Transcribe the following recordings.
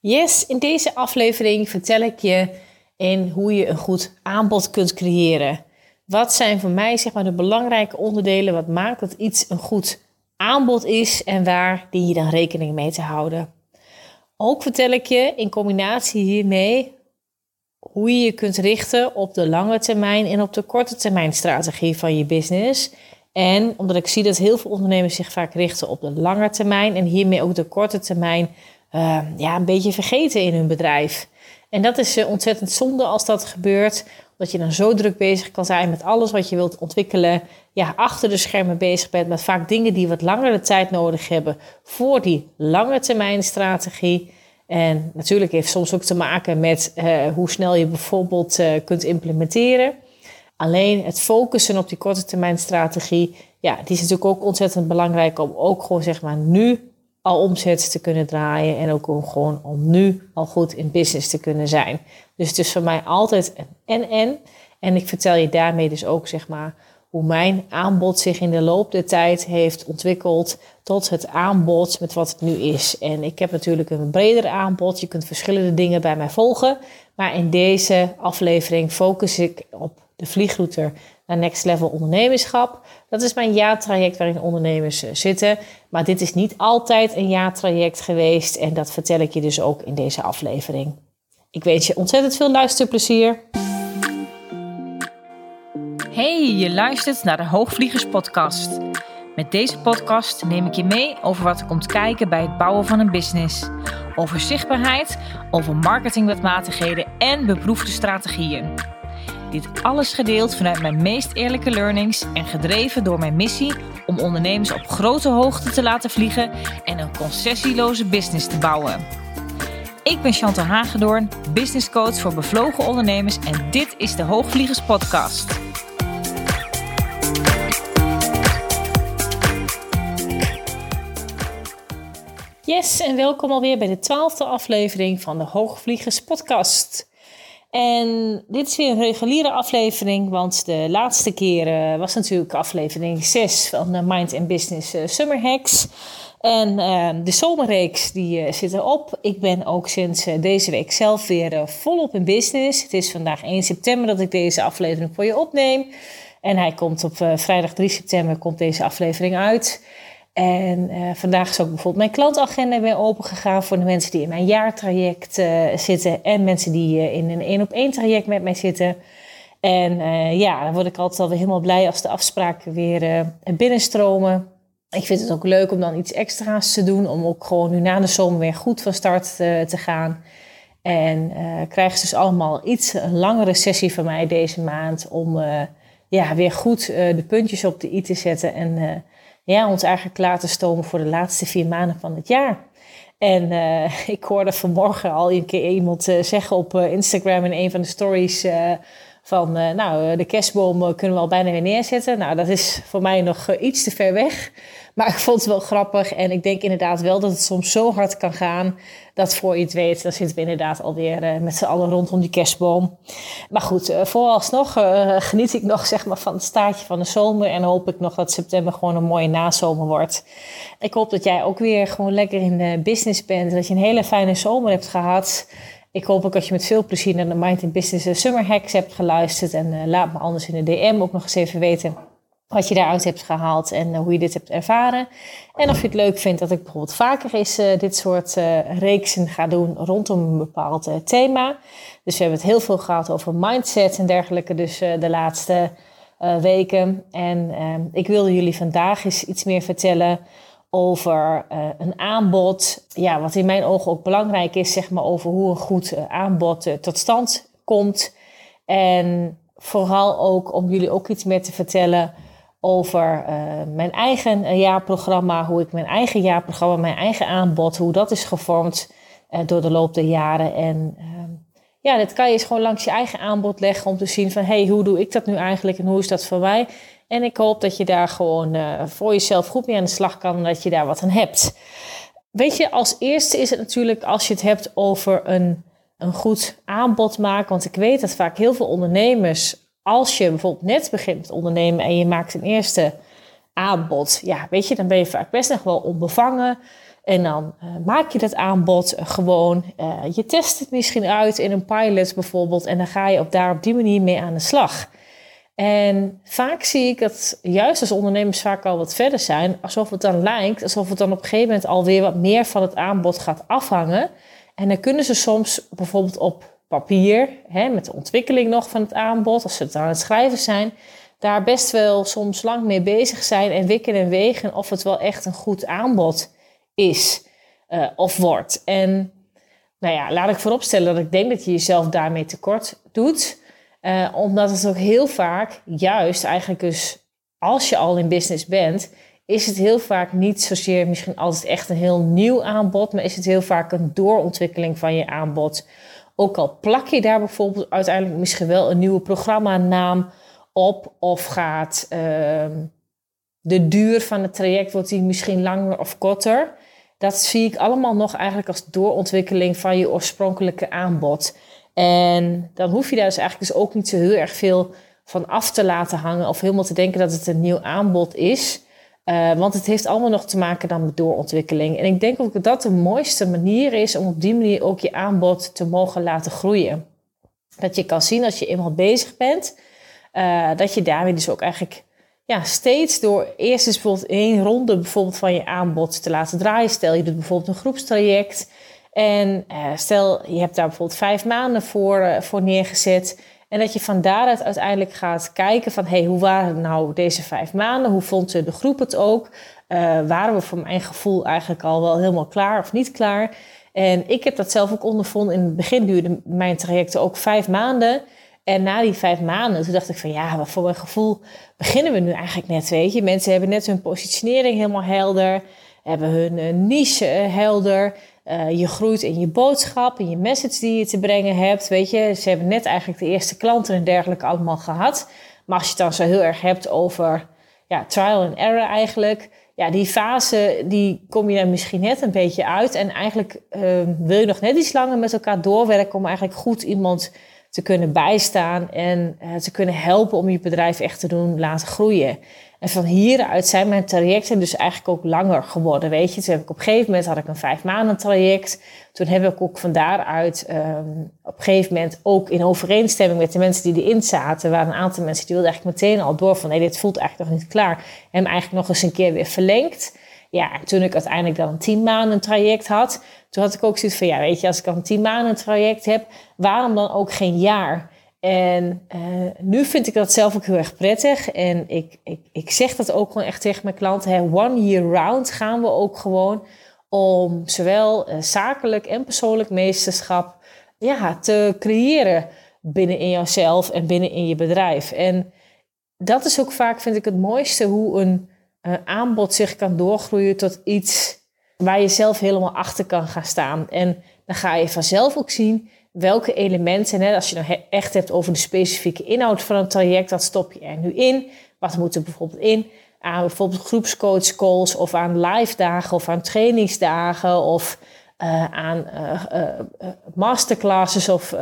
Yes, in deze aflevering vertel ik je in hoe je een goed aanbod kunt creëren. Wat zijn voor mij zeg maar, de belangrijke onderdelen? Wat maakt dat iets een goed aanbod is en waar dien je dan rekening mee te houden? Ook vertel ik je in combinatie hiermee hoe je je kunt richten op de lange termijn en op de korte termijn strategie van je business. En omdat ik zie dat heel veel ondernemers zich vaak richten op de lange termijn en hiermee ook de korte termijn uh, ja, een beetje vergeten in hun bedrijf. En dat is uh, ontzettend zonde als dat gebeurt, omdat je dan zo druk bezig kan zijn met alles wat je wilt ontwikkelen. Ja, achter de schermen bezig bent met vaak dingen die wat langere tijd nodig hebben voor die lange termijn strategie. En natuurlijk heeft soms ook te maken met uh, hoe snel je bijvoorbeeld kunt implementeren. Alleen het focussen op die korte termijn strategie, ja, die is natuurlijk ook ontzettend belangrijk om ook gewoon zeg maar nu al omzet te kunnen draaien en ook om gewoon om nu al goed in business te kunnen zijn. Dus het is voor mij altijd een en-en. En ik vertel je daarmee dus ook zeg maar hoe mijn aanbod zich in de loop der tijd heeft ontwikkeld tot het aanbod met wat het nu is. En ik heb natuurlijk een breder aanbod. Je kunt verschillende dingen bij mij volgen. Maar in deze aflevering focus ik op de vliegrouter naar Next Level Ondernemerschap. Dat is mijn jaartraject waarin ondernemers eh, zitten. Maar dit is niet altijd een jaartraject geweest. En dat vertel ik je dus ook in deze aflevering. Ik wens je ontzettend veel luisterplezier. Hey, je luistert naar de Hoogvliegers podcast. Met deze podcast neem ik je mee over wat er komt kijken bij het bouwen van een business. Over zichtbaarheid, over marketingwetmatigheden en beproefde strategieën. Dit alles gedeeld vanuit mijn meest eerlijke learnings en gedreven door mijn missie om ondernemers op grote hoogte te laten vliegen en een concessieloze business te bouwen. Ik ben Chantal Hagedoorn, business coach voor bevlogen ondernemers en dit is de Hoogvliegers podcast. Yes, en welkom alweer bij de twaalfde aflevering van de Hoogvliegers podcast. En dit is weer een reguliere aflevering, want de laatste keer uh, was natuurlijk aflevering 6 van de Mind and Business uh, Summer Hacks. En uh, de zomerreeks die zit erop. Ik ben ook sinds deze week zelf weer volop in business. Het is vandaag 1 september dat ik deze aflevering voor je opneem. En hij komt op vrijdag 3 september komt deze aflevering uit. En uh, vandaag is ook bijvoorbeeld mijn klantagenda weer opengegaan voor de mensen die in mijn jaartraject uh, zitten en mensen die uh, in een één op één traject met mij zitten. En ja, dan word ik altijd alweer helemaal blij als de afspraken weer binnenstromen. Ik vind het ook leuk om dan iets extra's te doen, om ook gewoon nu na de zomer weer goed van start te gaan. En krijgen ze dus allemaal iets een langere sessie van mij deze maand om ja, weer goed de puntjes op de i te zetten en ja, ons eigenlijk klaar te stomen voor de laatste vier maanden van het jaar. En uh, ik hoorde vanmorgen al een keer iemand uh, zeggen op uh, Instagram in een van de stories van, nou, de kerstboom kunnen we al bijna weer neerzetten. Nou, dat is voor mij nog iets te ver weg. Maar ik vond het wel grappig en ik denk inderdaad wel dat het soms zo hard kan gaan dat voor je het weet, dan zitten we inderdaad alweer uh, met z'n allen rondom die kerstboom. Maar goed, uh, vooralsnog uh, geniet ik nog zeg maar, van het staartje van de zomer en hoop ik nog dat september gewoon een mooie nazomer wordt. Ik hoop dat jij ook weer gewoon lekker in de business bent, dat je een hele fijne zomer hebt gehad. Ik hoop ook dat je met veel plezier naar de Mind in Business Summer Hacks hebt geluisterd. En laat me anders in de DM ook nog eens even weten wat je daaruit hebt gehaald en hoe je dit hebt ervaren. En of je het leuk vindt dat ik bijvoorbeeld vaker eens uh, dit soort uh, reeksen ga doen rondom een bepaald thema. Dus we hebben het heel veel gehad over mindset en dergelijke, dus de laatste weken. En ik wilde jullie vandaag eens iets meer vertellen over een aanbod. Ja, wat in mijn ogen ook belangrijk is, zeg maar, over hoe een goed aanbod tot stand komt. En vooral ook om jullie ook iets meer te vertellen over uh, mijn eigen eh, jaarprogramma, hoe ik mijn eigen jaarprogramma, mijn eigen aanbod, hoe dat is gevormd uh, door de loop der jaren. En uh, ja, dit kan je eens gewoon langs je eigen aanbod leggen om te zien van, hey, hoe doe ik dat nu eigenlijk en hoe is dat voor mij? En ik hoop dat je daar gewoon voor jezelf goed mee aan de slag kan en dat je daar wat aan hebt. Weet je, als eerste is het natuurlijk als je het hebt over een, een goed aanbod maken, want ik weet dat vaak heel veel ondernemers als je bijvoorbeeld net begint met ondernemen en je maakt een eerste aanbod, ja, weet je, dan ben je vaak best nog wel onbevangen. En dan maak je dat aanbod gewoon. je test het misschien uit in een pilot bijvoorbeeld. En dan ga je op daar op die manier mee aan de slag. En vaak zie ik dat juist als ondernemers vaak al wat verder zijn, alsof het dan lijkt, alsof het dan op een gegeven moment alweer wat meer van het aanbod gaat afhangen. En dan kunnen ze soms bijvoorbeeld op papier, hè, met de ontwikkeling nog van het aanbod, als ze het aan het schrijven zijn, daar best wel soms lang mee bezig zijn en wikken en wegen of het wel echt een goed aanbod is uh, of wordt. En nou ja, laat ik vooropstellen dat ik denk dat je jezelf daarmee tekort doet. Uh, omdat het ook heel vaak, juist eigenlijk dus als je al in business bent, is het heel vaak niet zozeer misschien altijd echt een heel nieuw aanbod, maar is het heel vaak een doorontwikkeling van je aanbod. Ook al plak je daar bijvoorbeeld uiteindelijk misschien wel een nieuwe programma-naam op, of gaat uh, de duur van het traject wordt die misschien langer of korter. Dat zie ik allemaal nog eigenlijk als doorontwikkeling van je oorspronkelijke aanbod. En dan hoef je daar dus eigenlijk dus ook niet zo heel erg veel van af te laten hangen of helemaal te denken dat het een nieuw aanbod is. Uh, want het heeft allemaal nog te maken dan met doorontwikkeling. En ik denk ook dat dat de mooiste manier is om op die manier ook je aanbod te mogen laten groeien. Dat je kan zien als je eenmaal bezig bent, uh, dat je daarmee dus ook eigenlijk ja, steeds door eerst eens bijvoorbeeld één ronde bijvoorbeeld van je aanbod te laten draaien. Stel je doet bijvoorbeeld een groepstraject. En uh, stel, je hebt daar bijvoorbeeld vijf maanden voor, voor neergezet. En dat je van daaruit uiteindelijk gaat kijken van... hey, hoe waren nou deze vijf maanden? Hoe vond de groep het ook? Uh, waren we voor mijn gevoel eigenlijk al wel helemaal klaar of niet klaar? En ik heb dat zelf ook ondervonden. In het begin duurde mijn trajecten ook vijf maanden. En na die vijf maanden, toen dacht ik van ja, voor mijn gevoel beginnen we nu eigenlijk net, weet je. Mensen hebben net hun positionering helemaal helder, hebben hun niche helder. Uh, je groeit in je boodschap, in je message die je te brengen hebt. Weet je, ze hebben net eigenlijk de eerste klanten en dergelijke allemaal gehad. Maar als je het dan zo heel erg hebt over ja, trial and error eigenlijk. Ja, die fase, die kom je dan misschien net een beetje uit. En eigenlijk uh, wil je nog net iets langer met elkaar doorwerken om eigenlijk goed iemand te kunnen bijstaan en uh, te kunnen helpen om je bedrijf echt te doen laten groeien. En van hieruit zijn mijn trajecten dus eigenlijk ook langer geworden. Weet je, toen heb ik op een gegeven moment had ik een vijf maanden traject. Toen heb ik ook van daaruit um, op een gegeven moment ook in overeenstemming met de mensen die erin zaten, waren een aantal mensen die wilden eigenlijk meteen al door van nee, dit voelt eigenlijk nog niet klaar. En eigenlijk nog eens een keer weer verlengd. Ja, en toen ik uiteindelijk dan een tien maanden traject had, toen had ik ook zoiets van ja, weet je, als ik al een tien maanden traject heb, waarom dan ook geen jaar? En uh, nu vind ik dat zelf ook heel erg prettig. En ik, ik, ik zeg dat ook gewoon echt tegen mijn klanten. Hè, one year round gaan we ook gewoon om zowel uh, zakelijk en persoonlijk meesterschap ja, te creëren binnen in jouzelf en binnen in je bedrijf. En dat is ook vaak, vind ik, het mooiste hoe een uh, aanbod zich kan doorgroeien tot iets waar je zelf helemaal achter kan gaan staan. En dan ga je vanzelf ook zien welke elementen, hè, als je nou echt hebt over de specifieke inhoud van een traject, wat stop je er nu in? Wat moet er bijvoorbeeld in? Aan bijvoorbeeld groepscoach calls of aan live dagen of aan trainingsdagen of uh, aan uh, uh, masterclasses of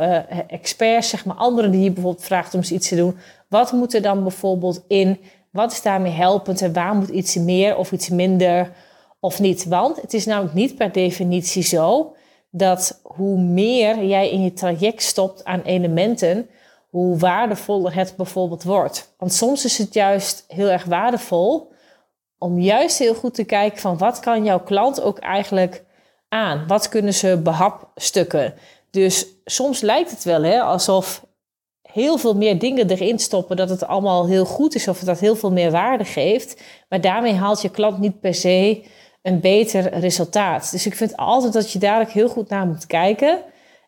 experts, zeg maar anderen die je bijvoorbeeld vraagt om iets te doen. Wat moet er dan bijvoorbeeld in? Wat is daarmee helpend en waar moet iets meer of iets minder of niet? Want het is namelijk niet per definitie zo dat hoe meer jij in je traject stopt aan elementen, hoe waardevoller het bijvoorbeeld wordt. Want soms is het juist heel erg waardevol om juist heel goed te kijken van wat kan jouw klant ook eigenlijk aan? Wat kunnen ze behapstukken? Dus soms lijkt het wel hè, alsof heel veel meer dingen erin stoppen, dat het allemaal heel goed is of dat heel veel meer waarde geeft. Maar daarmee haalt je klant niet per se een beter resultaat. Dus ik vind altijd dat je daar heel goed naar moet kijken.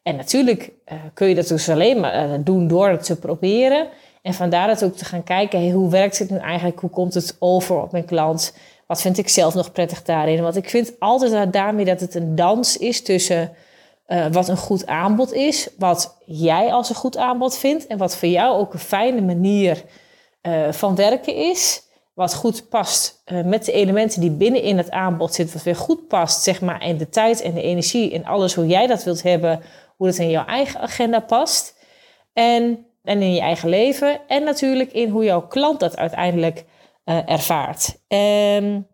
En natuurlijk uh, kun je dat dus alleen maar uh, doen door het te proberen. En vandaar dat ook te gaan kijken, hoe werkt het nu eigenlijk? Hoe komt het over op mijn klant? Wat vind ik zelf nog prettig daarin? Want ik vind altijd daarmee dat het een dans is tussen uh, wat een goed aanbod is, wat jij als een goed aanbod vindt en wat voor jou ook een fijne manier van werken is wat goed past uh, met de elementen die binnenin het aanbod zitten, wat weer goed past, zeg maar, in de tijd en de energie en alles hoe jij dat wilt hebben, hoe dat in jouw eigen agenda past en, en in je eigen leven en natuurlijk in hoe jouw klant dat uiteindelijk uh, ervaart. En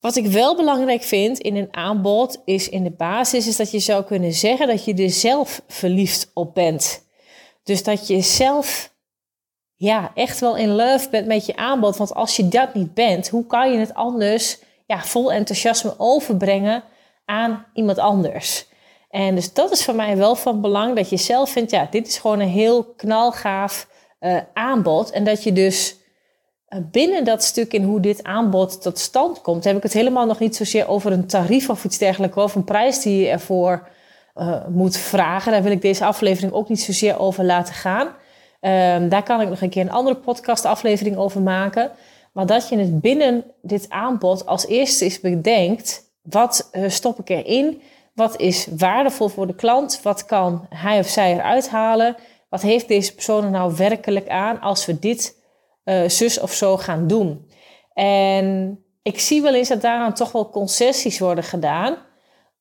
Wat ik wel belangrijk vind in een aanbod is in de basis is dat je zou kunnen zeggen dat je er zelf verliefd op bent. Dus dat je zelf ja, echt wel in love bent met je aanbod. Want als je dat niet bent, hoe kan je het anders ja, vol enthousiasme overbrengen aan iemand anders? En dus dat is voor mij wel van belang dat je zelf vindt, ja, dit is gewoon een heel knalgaaf uh, aanbod. En dat je dus uh, binnen dat stuk in hoe dit aanbod tot stand komt, heb ik het helemaal nog niet zozeer over een tarief of iets dergelijks, of een prijs die je ervoor uh, moet vragen. Daar wil ik deze aflevering ook niet zozeer over laten gaan. Um, daar kan ik nog een keer een andere podcast aflevering over maken. Maar dat je het binnen dit aanbod als eerste eens bedenkt, wat stop ik erin? Wat is waardevol voor de klant? Wat kan hij of zij eruit halen? Wat heeft deze persoon er nou werkelijk aan als we dit uh, zus of zo gaan doen? En ik zie wel eens dat daaraan toch wel concessies worden gedaan,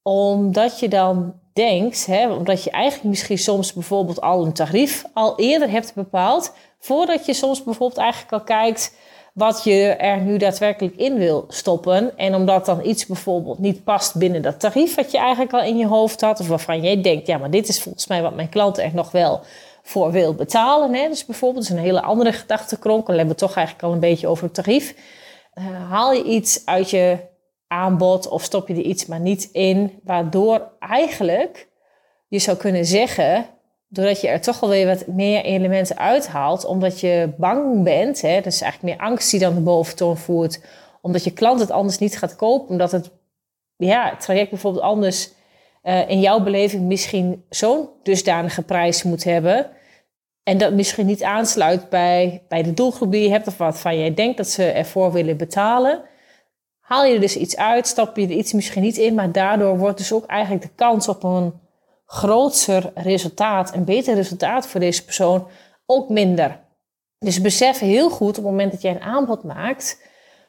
omdat je dan denkt, hè, omdat je eigenlijk misschien soms bijvoorbeeld al een tarief al eerder hebt bepaald, voordat je soms bijvoorbeeld eigenlijk al kijkt wat je er nu daadwerkelijk in wil stoppen. En omdat dan iets bijvoorbeeld niet past binnen dat tarief wat je eigenlijk al in je hoofd had, of waarvan jij denkt, ja, maar dit is volgens mij wat mijn klant er nog wel voor wil betalen. Hè? Dus bijvoorbeeld, is een hele andere gedachtekronk. Dan hebben we toch eigenlijk al een beetje over het tarief. Uh, haal je iets uit je aanbod of stop je er iets maar niet in, waardoor eigenlijk je zou kunnen zeggen, doordat je er toch alweer wat meer elementen uithaalt, omdat je bang bent, hè, dus eigenlijk meer angst die dan de boventoon voert, omdat je klant het anders niet gaat kopen, omdat het, ja, traject bijvoorbeeld anders uh, in jouw beleving misschien zo'n dusdanige prijs moet hebben. En dat misschien niet aansluit bij, bij de doelgroep die je hebt of wat van jij denkt dat ze ervoor willen betalen. Haal je er dus iets uit, stap je er iets misschien niet in, maar daardoor wordt dus ook eigenlijk de kans op een groter resultaat, een beter resultaat voor deze persoon ook minder. Dus besef heel goed op het moment dat jij een aanbod maakt,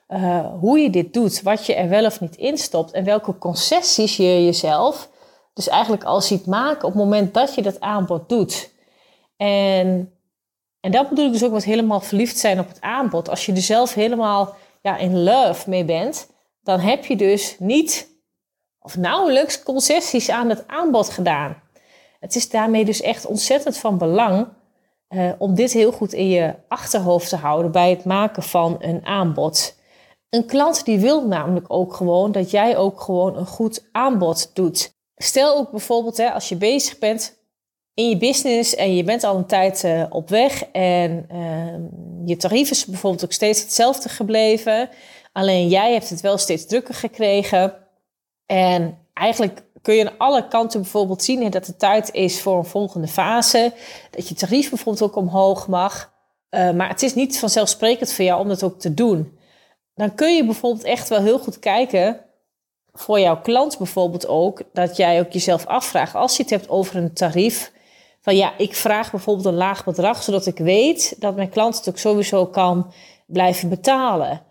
uh, hoe je dit doet, wat je er wel of niet in stopt en welke concessies je jezelf dus eigenlijk al ziet maken op het moment dat je dat aanbod doet. En, en dat bedoel ik dus ook met helemaal verliefd zijn op het aanbod. Als je er zelf helemaal ja, in love mee bent, dan heb je dus niet of nauwelijks concessies aan het aanbod gedaan. Het is daarmee dus echt ontzettend van belang uh, om dit heel goed in je achterhoofd te houden bij het maken van een aanbod. Een klant die wil namelijk ook gewoon dat jij ook gewoon een goed aanbod doet. Stel ook bijvoorbeeld hè, als je bezig bent in je business en je bent al een tijd uh, op weg en uh, je tarief is bijvoorbeeld ook steeds hetzelfde gebleven. Alleen jij hebt het wel steeds drukker gekregen. En eigenlijk kun je aan alle kanten bijvoorbeeld zien dat het tijd is voor een volgende fase. Dat je tarief bijvoorbeeld ook omhoog mag. Uh, maar het is niet vanzelfsprekend voor jou om dat ook te doen. Dan kun je bijvoorbeeld echt wel heel goed kijken voor jouw klant bijvoorbeeld ook, dat jij ook jezelf afvraagt, als je het hebt over een tarief, van ja, ik vraag bijvoorbeeld een laag bedrag, zodat ik weet dat mijn klant het ook sowieso kan blijven betalen.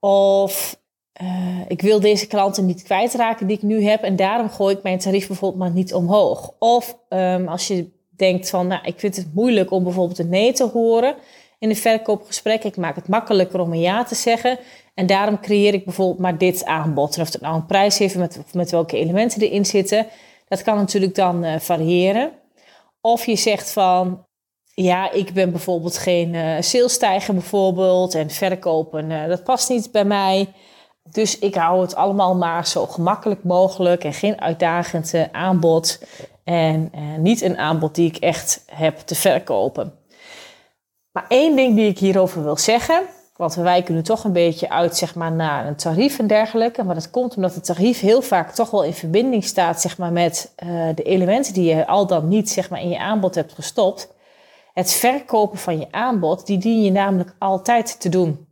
Of uh, ik wil deze klanten niet kwijtraken die ik nu heb en daarom gooi ik mijn tarief bijvoorbeeld maar niet omhoog. Of um, als je denkt van, nou, ik vind het moeilijk om bijvoorbeeld een nee te horen in een verkoopgesprek. Ik maak het makkelijker om een ja te zeggen. En daarom creëer ik bijvoorbeeld maar dit aanbod. En of het nou een prijs heeft met, met welke elementen erin zitten, dat kan natuurlijk dan uh, variëren. Of je zegt van, ja, ik ben bijvoorbeeld geen uh, bijvoorbeeld en verkopen, uh, dat past niet bij mij. Dus ik hou het allemaal maar zo gemakkelijk mogelijk en geen uitdagend aanbod. En niet een aanbod die ik echt heb te verkopen. Maar één ding die ik hierover wil zeggen, want we wijken nu toch een beetje uit zeg maar, naar een tarief en dergelijke. Maar dat komt omdat het tarief heel vaak toch wel in verbinding staat zeg maar, met de elementen die je al dan niet zeg maar, in je aanbod hebt gestopt. Het verkopen van je aanbod, die dien je namelijk altijd te doen.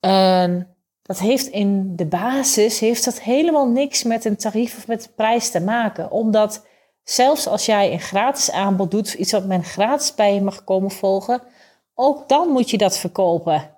En dat heeft in de basis heeft dat helemaal niks met een tarief of met prijs te maken. Omdat zelfs als jij een gratis aanbod doet, iets wat men gratis bij je mag komen volgen, ook dan moet je dat verkopen.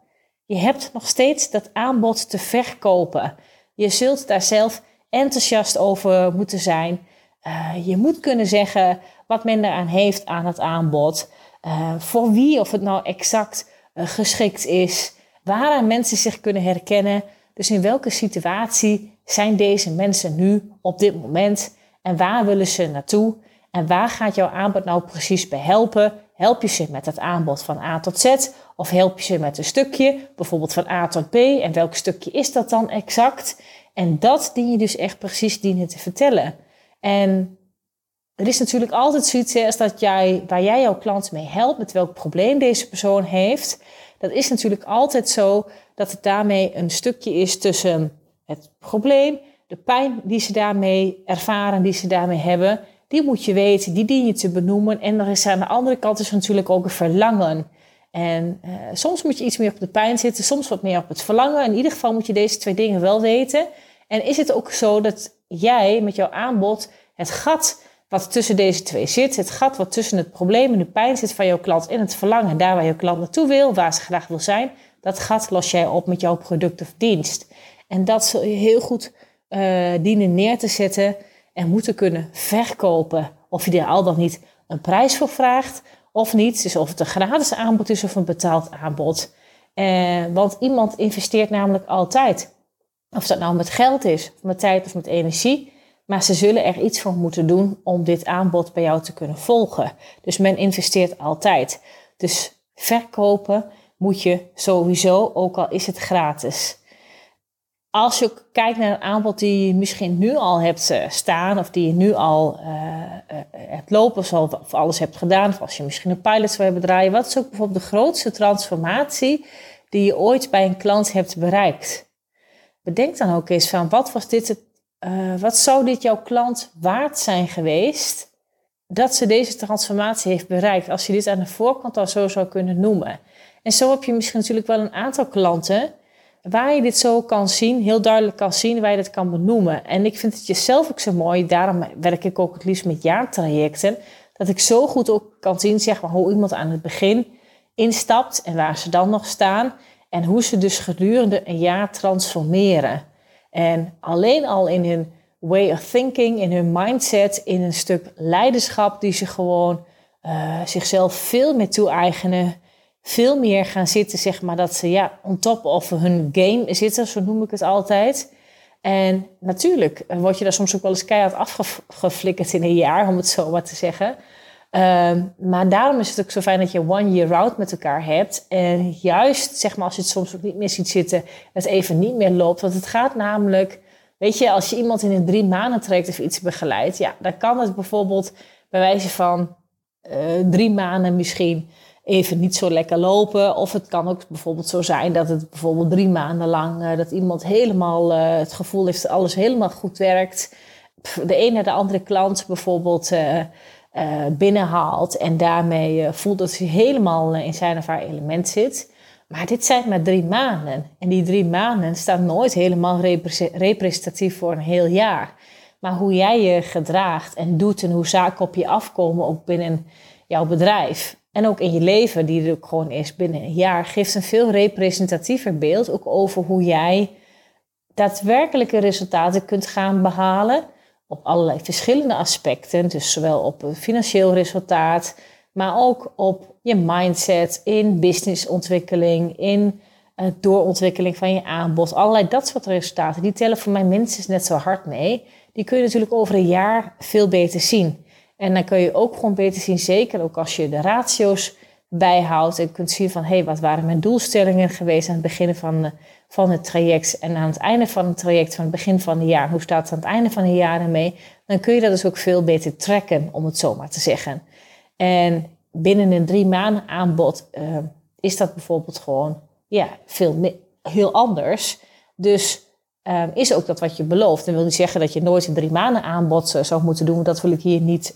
Je hebt nog steeds dat aanbod te verkopen. Je zult daar zelf enthousiast over moeten zijn. Uh, je moet kunnen zeggen wat men eraan heeft aan het aanbod. Uh, voor wie of het nou exact uh, geschikt is. Waaraan mensen zich kunnen herkennen. Dus in welke situatie zijn deze mensen nu op dit moment en waar willen ze naartoe? En waar gaat jouw aanbod nou precies bij helpen? Help je ze met het aanbod van A tot Z? Of help je ze met een stukje, bijvoorbeeld van A tot B? En welk stukje is dat dan exact? En dat dien je dus echt precies dienen te vertellen. En er is natuurlijk altijd zoiets dat jij, waar jij jouw klant mee helpt, met welk probleem deze persoon heeft. Dat is natuurlijk altijd zo dat het daarmee een stukje is tussen het probleem, de pijn die ze daarmee ervaren, die ze daarmee hebben. Die moet je weten, die dien je te benoemen. En er is aan de andere kant is natuurlijk ook een verlangen. En uh, soms moet je iets meer op de pijn zitten, soms wat meer op het verlangen. In ieder geval moet je deze twee dingen wel weten. En is het ook zo dat jij met jouw aanbod het gat wat tussen deze twee zit, het gat wat tussen het probleem en de pijn zit van jouw klant en het verlangen, daar waar jouw klant naartoe wil, waar ze graag wil zijn, dat gat los jij op met jouw product of dienst. En dat zul je heel goed uh, dienen neer te zetten en moeten kunnen verkopen. Of je er al dan niet een prijs voor vraagt of niet. Dus of het een gratis aanbod is of een betaald aanbod. Uh, want iemand investeert namelijk altijd. Of dat nou met geld is, of met tijd of met energie. Maar ze zullen er iets voor moeten doen om dit aanbod bij jou te kunnen volgen. Dus men investeert altijd. Dus verkopen moet je sowieso, ook al is het gratis. Als je kijkt naar een aanbod die je misschien nu al hebt eh, staan, of die je nu al uh, hebt lopen, of alles hebt gedaan, of als je misschien een pilot zou hebben draaien, wat is ook bijvoorbeeld de grootste transformatie die je ooit bij een klant hebt bereikt? Bedenk dan ook eens van wat was dit het uh, wat zou dit jouw klant waard zijn geweest dat ze deze transformatie heeft bereikt, als je dit aan de voorkant al zo zou kunnen noemen? En zo heb je misschien natuurlijk wel een aantal klanten waar je dit zo kan zien, heel duidelijk kan zien, waar je dit kan benoemen. En ik vind het jezelf ook zo mooi, daarom werk ik ook het liefst met jaartrajecten, dat ik zo goed ook kan zien zeg maar, hoe iemand aan het begin instapt en waar ze dan nog staan en hoe ze dus gedurende een jaar transformeren. En alleen al in hun way of thinking, in hun mindset, in een stuk leiderschap die ze gewoon uh, zichzelf veel meer toe-eigenen. Veel meer gaan zitten, zeg maar, dat ze ja, on top of hun game zitten, zo noem ik het altijd. En natuurlijk word je daar soms ook wel eens keihard afgeflikkerd in een jaar, om het zo maar te zeggen. Um, maar daarom is het ook zo fijn dat je one year out met elkaar hebt. En juist, zeg maar, als je het soms ook niet meer ziet zitten, het even niet meer loopt. Want het gaat namelijk, weet je, als je iemand in een drie maanden traject of iets begeleidt, ja, dan kan het bijvoorbeeld bij wijze van uh, drie maanden misschien even niet zo lekker lopen. Of het kan ook bijvoorbeeld zo zijn dat het bijvoorbeeld drie maanden lang, uh, dat iemand helemaal uh, het gevoel heeft dat alles helemaal goed werkt. De ene de andere klant bijvoorbeeld uh, binnenhaalt en daarmee uh, voelt dat hij helemaal uh, in zijn of haar element zit. Maar dit zijn maar drie maanden. En die drie maanden staan nooit helemaal representatief voor een heel jaar. Maar hoe jij je gedraagt en doet en hoe zaken op je afkomen, ook binnen jouw bedrijf. En ook in je leven, die er ook gewoon is binnen een jaar, geeft een veel representatiever beeld ook over hoe jij daadwerkelijke resultaten kunt gaan behalen op allerlei verschillende aspecten. Dus zowel op financieel resultaat, maar ook op je mindset, in businessontwikkeling, in uh, doorontwikkeling van je aanbod. Allerlei dat soort resultaten, die tellen voor mij minstens net zo hard mee. Die kun je natuurlijk over een jaar veel beter zien. En dan kun je ook gewoon beter zien, zeker ook als je de ratio's bijhoudt en kunt zien van hé, hey, wat waren mijn doelstellingen geweest aan het begin van, van het traject en aan het einde van het traject, van het begin van het jaar, hoe staat het aan het einde van het jaar ermee, dan kun je dat dus ook veel beter trekken, om het zo maar te zeggen. En binnen een drie maanden aanbod uh, is dat bijvoorbeeld gewoon ja, veel heel anders. Dus uh, is ook dat wat je belooft. Dat wil niet zeggen dat je nooit een drie maanden aanbod zou moeten doen. Dat wil ik hier niet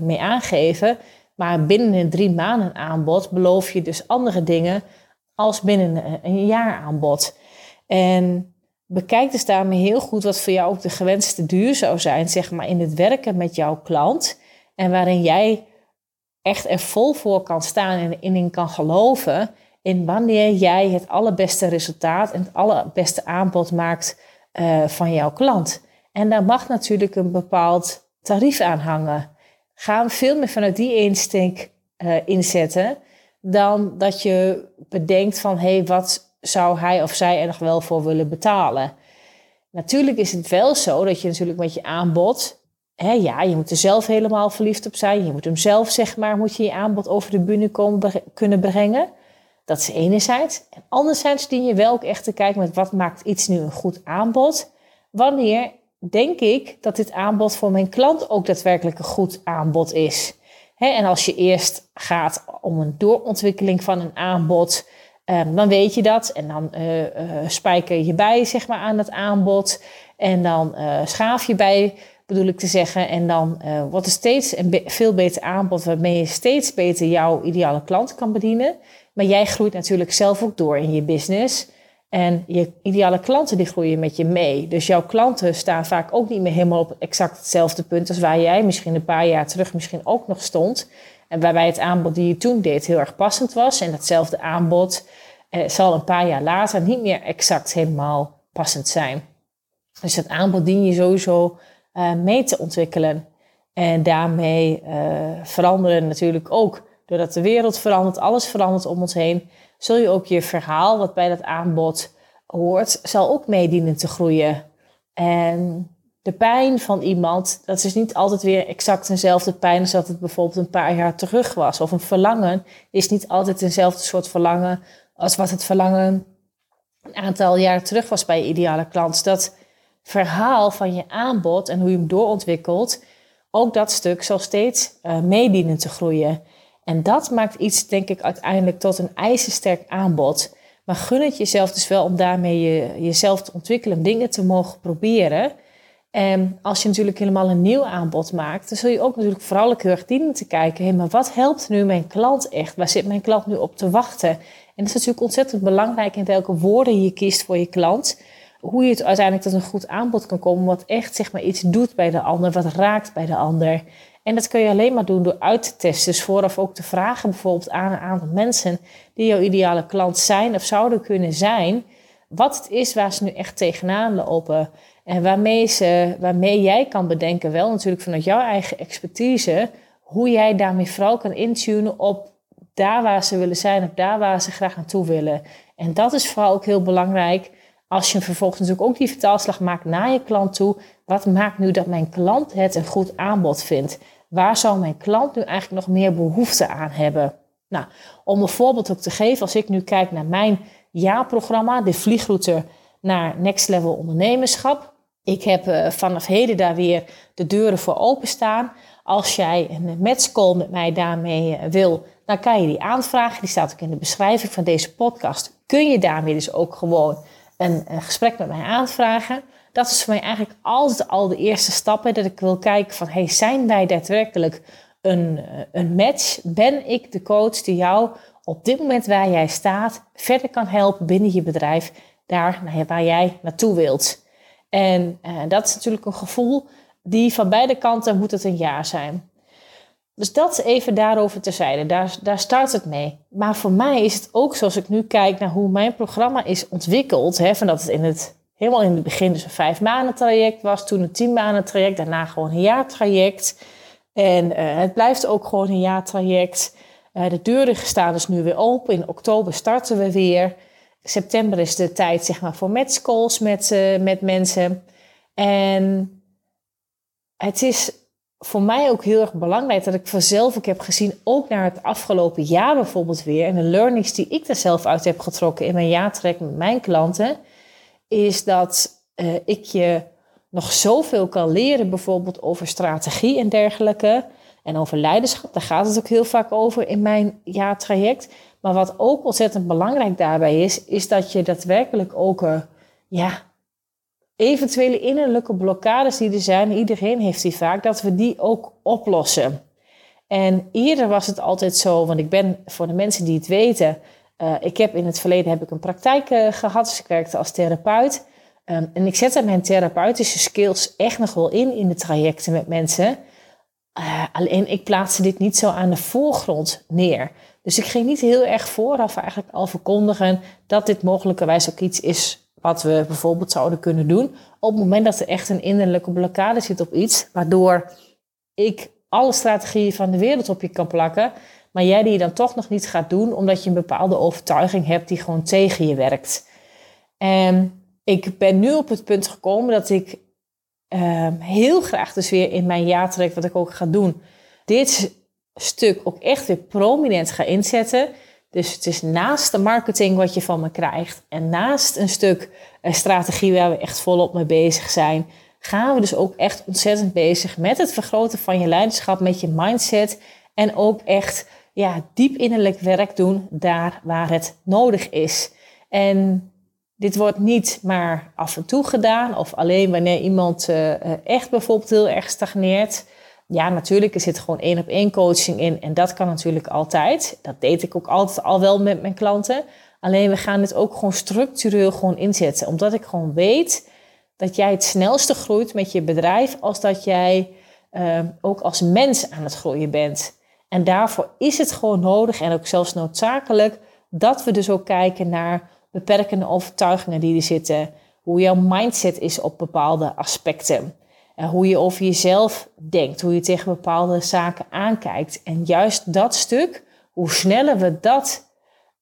mee aangeven. Maar binnen een drie maanden aanbod beloof je dus andere dingen als binnen een jaar aanbod. En bekijk dus daarmee heel goed wat voor jou ook de gewenste duur zou zijn, zeg maar, in het werken met jouw klant. En waarin jij echt er vol voor kan staan en in kan geloven. In wanneer jij het allerbeste resultaat en het allerbeste aanbod maakt uh, van jouw klant. En daar mag natuurlijk een bepaald tarief aan hangen gaan veel meer vanuit die insteek uh, inzetten dan dat je bedenkt van hé, hey, wat zou hij of zij er nog wel voor willen betalen? Natuurlijk is het wel zo dat je natuurlijk met je aanbod, hè, ja, je moet er zelf helemaal verliefd op zijn. Je moet hem zelf, zeg maar, moet je je aanbod over de bühne komen, kunnen brengen. Dat is enerzijds. En anderzijds dien je wel ook echt te kijken met wat maakt iets nu een goed aanbod. Wanneer denk ik dat dit aanbod voor mijn klant ook daadwerkelijk een goed aanbod is. En als je eerst gaat om een doorontwikkeling van een aanbod, ehm, dan weet je dat. En dan uh, uh, spijker je bij zeg maar, aan het aanbod. En dan uh, schaaf je bij, bedoel ik te zeggen. En dan wordt er steeds een veel beter aanbod waarmee je steeds beter jouw ideale klant kan bedienen. Maar jij groeit natuurlijk zelf ook door in je business. En je ideale klanten die groeien met je mee. Dus jouw klanten staan vaak ook niet meer helemaal op exact hetzelfde punt als waar jij misschien een paar jaar terug misschien ook nog stond. En waarbij het aanbod die je toen deed heel erg passend was. En datzelfde aanbod eh, zal een paar jaar later niet meer exact helemaal passend zijn. Dus dat aanbod dien je sowieso uh, mee te ontwikkelen. En daarmee uh, veranderen natuurlijk ook doordat de wereld verandert, alles verandert om ons heen, zul je ook je verhaal wat bij dat aanbod hoort, zal ook meedienen te groeien. En de pijn van iemand, dat is niet altijd weer exact dezelfde pijn als dat het bijvoorbeeld een paar jaar terug was. Of een verlangen is niet altijd dezelfde soort verlangen als wat het verlangen een aantal jaren terug was bij je ideale klant. Dat verhaal van je aanbod en hoe je hem doorontwikkelt, ook dat stuk zal steeds uh, meedienen te groeien. En dat maakt iets, denk ik, uiteindelijk tot een ijzersterk aanbod. Maar gun het jezelf dus wel om daarmee je, jezelf te ontwikkelen, dingen te mogen proberen. En als je natuurlijk helemaal een nieuw aanbod maakt, dan zul je ook natuurlijk vooral heel erg dienen te kijken. Hé, maar wat helpt nu mijn klant echt? Waar zit mijn klant nu op te wachten? En dat is natuurlijk ontzettend belangrijk in welke woorden je kiest voor je klant. Hoe je het uiteindelijk tot een goed aanbod kan komen, wat echt zeg maar iets doet bij de ander, wat raakt bij de ander. En dat kun je alleen maar doen door uit te testen. Dus vooraf ook te vragen bijvoorbeeld aan een aantal mensen die jouw ideale klant zijn of zouden kunnen zijn. Wat het is waar ze nu echt tegenaan lopen. En waarmee, ze, waarmee jij kan bedenken, wel natuurlijk vanuit jouw eigen expertise, hoe jij daarmee vooral kan intunen op daar waar ze willen zijn, of daar waar ze graag naartoe willen. En dat is vooral ook heel belangrijk als je vervolgens natuurlijk ook die vertaalslag maakt naar je klant toe. Wat maakt nu dat mijn klant het een goed aanbod vindt? Waar zou mijn klant nu eigenlijk nog meer behoefte aan hebben? Nou, om een voorbeeld ook te geven, als ik nu kijk naar mijn jaarprogramma, de vliegroute naar Next Level Ondernemerschap. Ik heb uh, vanaf heden daar weer de deuren voor openstaan. Als jij een matchcall met mij daarmee uh, wil, dan kan je die aanvragen. Die staat ook in de beschrijving van deze podcast. Kun je daarmee dus ook gewoon een, een gesprek met mij aanvragen dat is voor mij eigenlijk altijd al de eerste stappen. Dat ik wil kijken van, hey, zijn wij daadwerkelijk een, eh, een match? Ben ik de coach die jou op dit moment waar jij staat verder kan helpen binnen je bedrijf, daar waar jij naartoe wilt? En uh, dat is natuurlijk een gevoel die van beide kanten moet het een ja zijn. Dus dat even daarover terzijde. Daar, daar start het mee. Maar voor mij is het ook zoals ik nu kijk naar hoe mijn programma is ontwikkeld. Hè, van dat het in het helemaal in het begin dus een vijf maanden traject was. Toen een tien maanden traject. Daarna gewoon een jaartraject. En uh, het blijft ook gewoon een jaartraject. Uh, de deuren staan dus nu weer open. In oktober starten we weer. September is de tijd zeg maar, voor matchcalls met, uh, met mensen. En het is voor mij ook heel erg belangrijk dat ik vanzelf ook heb gezien, ook naar het afgelopen jaar bijvoorbeeld weer, en de learnings die ik er zelf uit heb getrokken in mijn jaartraject met mijn klanten, is dat uh, ik je nog zoveel kan leren, bijvoorbeeld over strategie en dergelijke. En over leiderschap, daar gaat het ook heel vaak over in mijn jaartraject. Maar wat ook ontzettend belangrijk daarbij is, is dat je daadwerkelijk ook uh, ja, eventuele innerlijke blokkades die er zijn, iedereen heeft die vaak, dat we die ook oplossen. En eerder was het altijd zo, want ik ben voor de mensen die het weten, uh, ik heb in het verleden heb ik een praktijk uh, gehad, dus ik werkte als therapeut. Um, en ik zette mijn therapeutische skills echt nog wel in in de trajecten met mensen. Uh, alleen ik plaatste dit niet zo aan de voorgrond neer. Dus ik ging niet heel erg vooraf eigenlijk al verkondigen dat dit mogelijkerwijs ook iets is wat we bijvoorbeeld zouden kunnen doen. Op het moment dat er echt een innerlijke blokkade zit op iets, waardoor ik alle strategieën van de wereld op je kan plakken, maar jij die dan toch nog niet gaat doen, omdat je een bepaalde overtuiging hebt die gewoon tegen je werkt. En ik ben nu op het punt gekomen dat ik uh, heel graag dus weer in mijn jaartrek, wat ik ook ga doen, dit stuk ook echt weer prominent ga inzetten. Dus het is naast de marketing wat je van me krijgt en naast een stuk uh, strategie waar we echt volop mee bezig zijn, gaan we dus ook echt ontzettend bezig met het vergroten van je leiderschap, met je mindset en ook echt ja, diep innerlijk werk doen daar waar het nodig is. En dit wordt niet maar af en toe gedaan of alleen wanneer iemand uh, echt bijvoorbeeld heel erg stagneert. Ja, natuurlijk, er zit gewoon één op één coaching in en dat kan natuurlijk altijd. Dat deed ik ook altijd al wel met mijn klanten. Alleen we gaan dit ook gewoon structureel gewoon inzetten. Omdat ik gewoon weet dat jij het snelste groeit met je bedrijf als dat jij uh, ook als mens aan het groeien bent. En daarvoor is het gewoon nodig en ook zelfs noodzakelijk dat we dus ook kijken naar beperkende overtuigingen die er zitten. Hoe jouw mindset is op bepaalde aspecten. Hoe je over jezelf denkt, hoe je tegen bepaalde zaken aankijkt. En juist dat stuk, hoe sneller we dat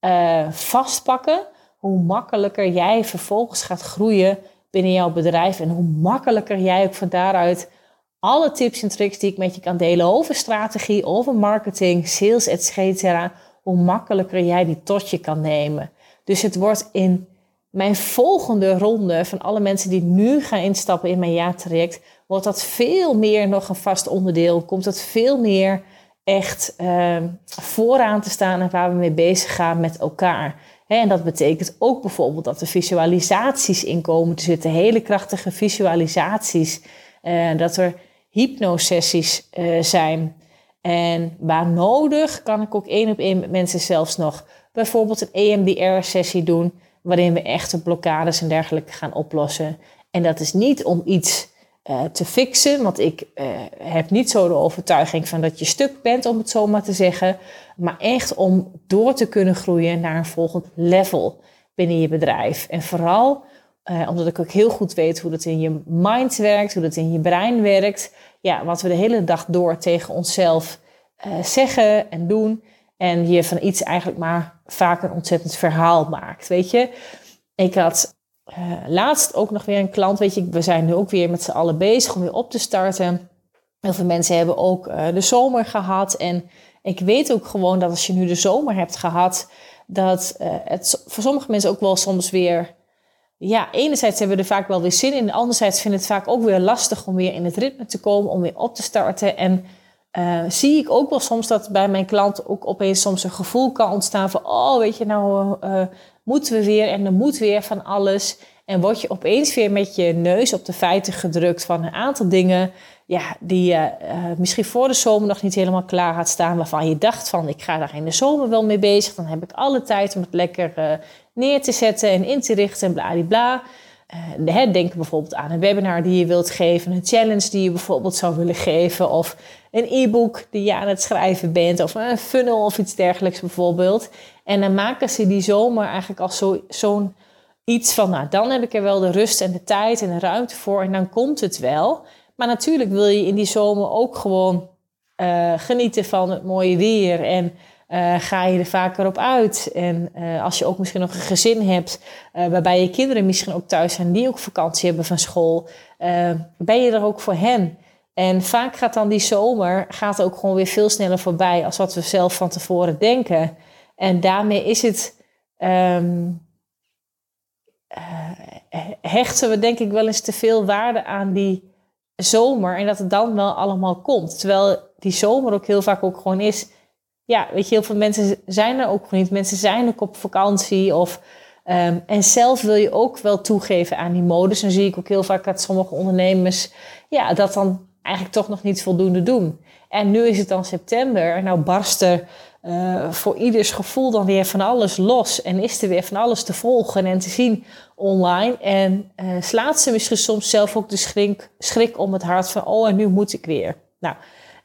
uh, vastpakken, hoe makkelijker jij vervolgens gaat groeien binnen jouw bedrijf. En hoe makkelijker jij ook van daaruit alle tips en tricks die ik met je kan delen over strategie, over marketing, sales, etc. Hoe makkelijker jij die tot je kan nemen. Dus het wordt in mijn volgende ronde van alle mensen die nu gaan instappen in mijn jaartraject, wordt dat veel meer nog een vast onderdeel. Komt dat veel meer echt uh, vooraan te staan en waar we mee bezig gaan met elkaar. en dat betekent ook bijvoorbeeld dat er visualisaties in komen te zitten, hele krachtige visualisaties. Uh, dat er hypnosessies uh, zijn. En waar nodig kan ik ook één op één met mensen zelfs nog bijvoorbeeld een EMDR-sessie doen, waarin we echte blokkades en dergelijke gaan oplossen. En dat is niet om iets uh, te fixen, want ik uh, heb niet zo de overtuiging van dat je stuk bent, om het zo maar te zeggen, maar echt om door te kunnen groeien naar een volgend level binnen je bedrijf. En vooral uh, omdat ik ook heel goed weet hoe dat in je mind werkt, hoe dat in je brein werkt. Ja, wat we de hele dag door tegen onszelf zeggen en doen. En je van iets eigenlijk maar vaak een ontzettend verhaal maakt. Weet je, ik had uh, laatst ook nog weer een klant. Weet je, we zijn nu ook weer met z'n allen bezig om weer op te starten. Heel veel mensen hebben ook uh, de zomer gehad. En ik weet ook gewoon dat als je nu de zomer hebt gehad, dat uh, het voor sommige mensen ook wel soms weer. Ja, enerzijds hebben we er vaak wel weer zin in. Anderzijds vinden het vaak ook weer lastig om weer in het ritme te komen, om weer op te starten. En uh, zie ik ook wel soms dat bij mijn klant ook opeens soms een gevoel kan ontstaan van, oh weet je nou, uh, moeten we weer en er moet weer van alles. En word je opeens weer met je neus op de feiten gedrukt van een aantal dingen ja, die je uh, misschien voor de zomer nog niet helemaal klaar had staan, waarvan je dacht van ik ga daar in de zomer wel mee bezig, dan heb ik alle tijd om het lekker neer te zetten en in te richten en bladibla. Uh, denk bijvoorbeeld aan een webinar die je wilt geven, een challenge die je bijvoorbeeld zou willen geven, of een e-book die je aan het schrijven bent, of een funnel of iets dergelijks bijvoorbeeld. En dan maken ze die zomer eigenlijk als zo'n zo iets van, nou dan heb ik er wel de rust en de tijd en de ruimte voor en dan komt het wel. Maar natuurlijk wil je in die zomer ook gewoon uh, genieten van het mooie weer en uh, ga je er vaker op uit. En uh, als je ook misschien nog een gezin hebt, waarbij je kinderen misschien ook thuis zijn, die ook vakantie hebben van school, ben je er ook voor hen. En vaak gaat dan die zomer gaat ook gewoon weer veel sneller voorbij als wat we zelf van tevoren denken. En daarmee is het. Um, hechten we denk ik wel eens te veel waarde aan die zomer en dat het dan wel allemaal komt. Terwijl die zomer ook heel vaak ook gewoon is ja, weet je, heel veel mensen zijn er ook niet. Mensen zijn ook op vakantie of... Um, en zelf wil je ook wel toegeven aan die modus. En zie ik ook heel vaak dat sommige ondernemers ja, dat dan eigenlijk toch nog niet voldoende doen. En nu is het dan september. Nou barst er uh, voor ieders gevoel dan weer van alles los. En is er weer van alles te volgen en te zien online. En uh, slaat ze misschien soms zelf ook de schrik, schrik om het hart van... oh, en nu moet ik weer. Nou,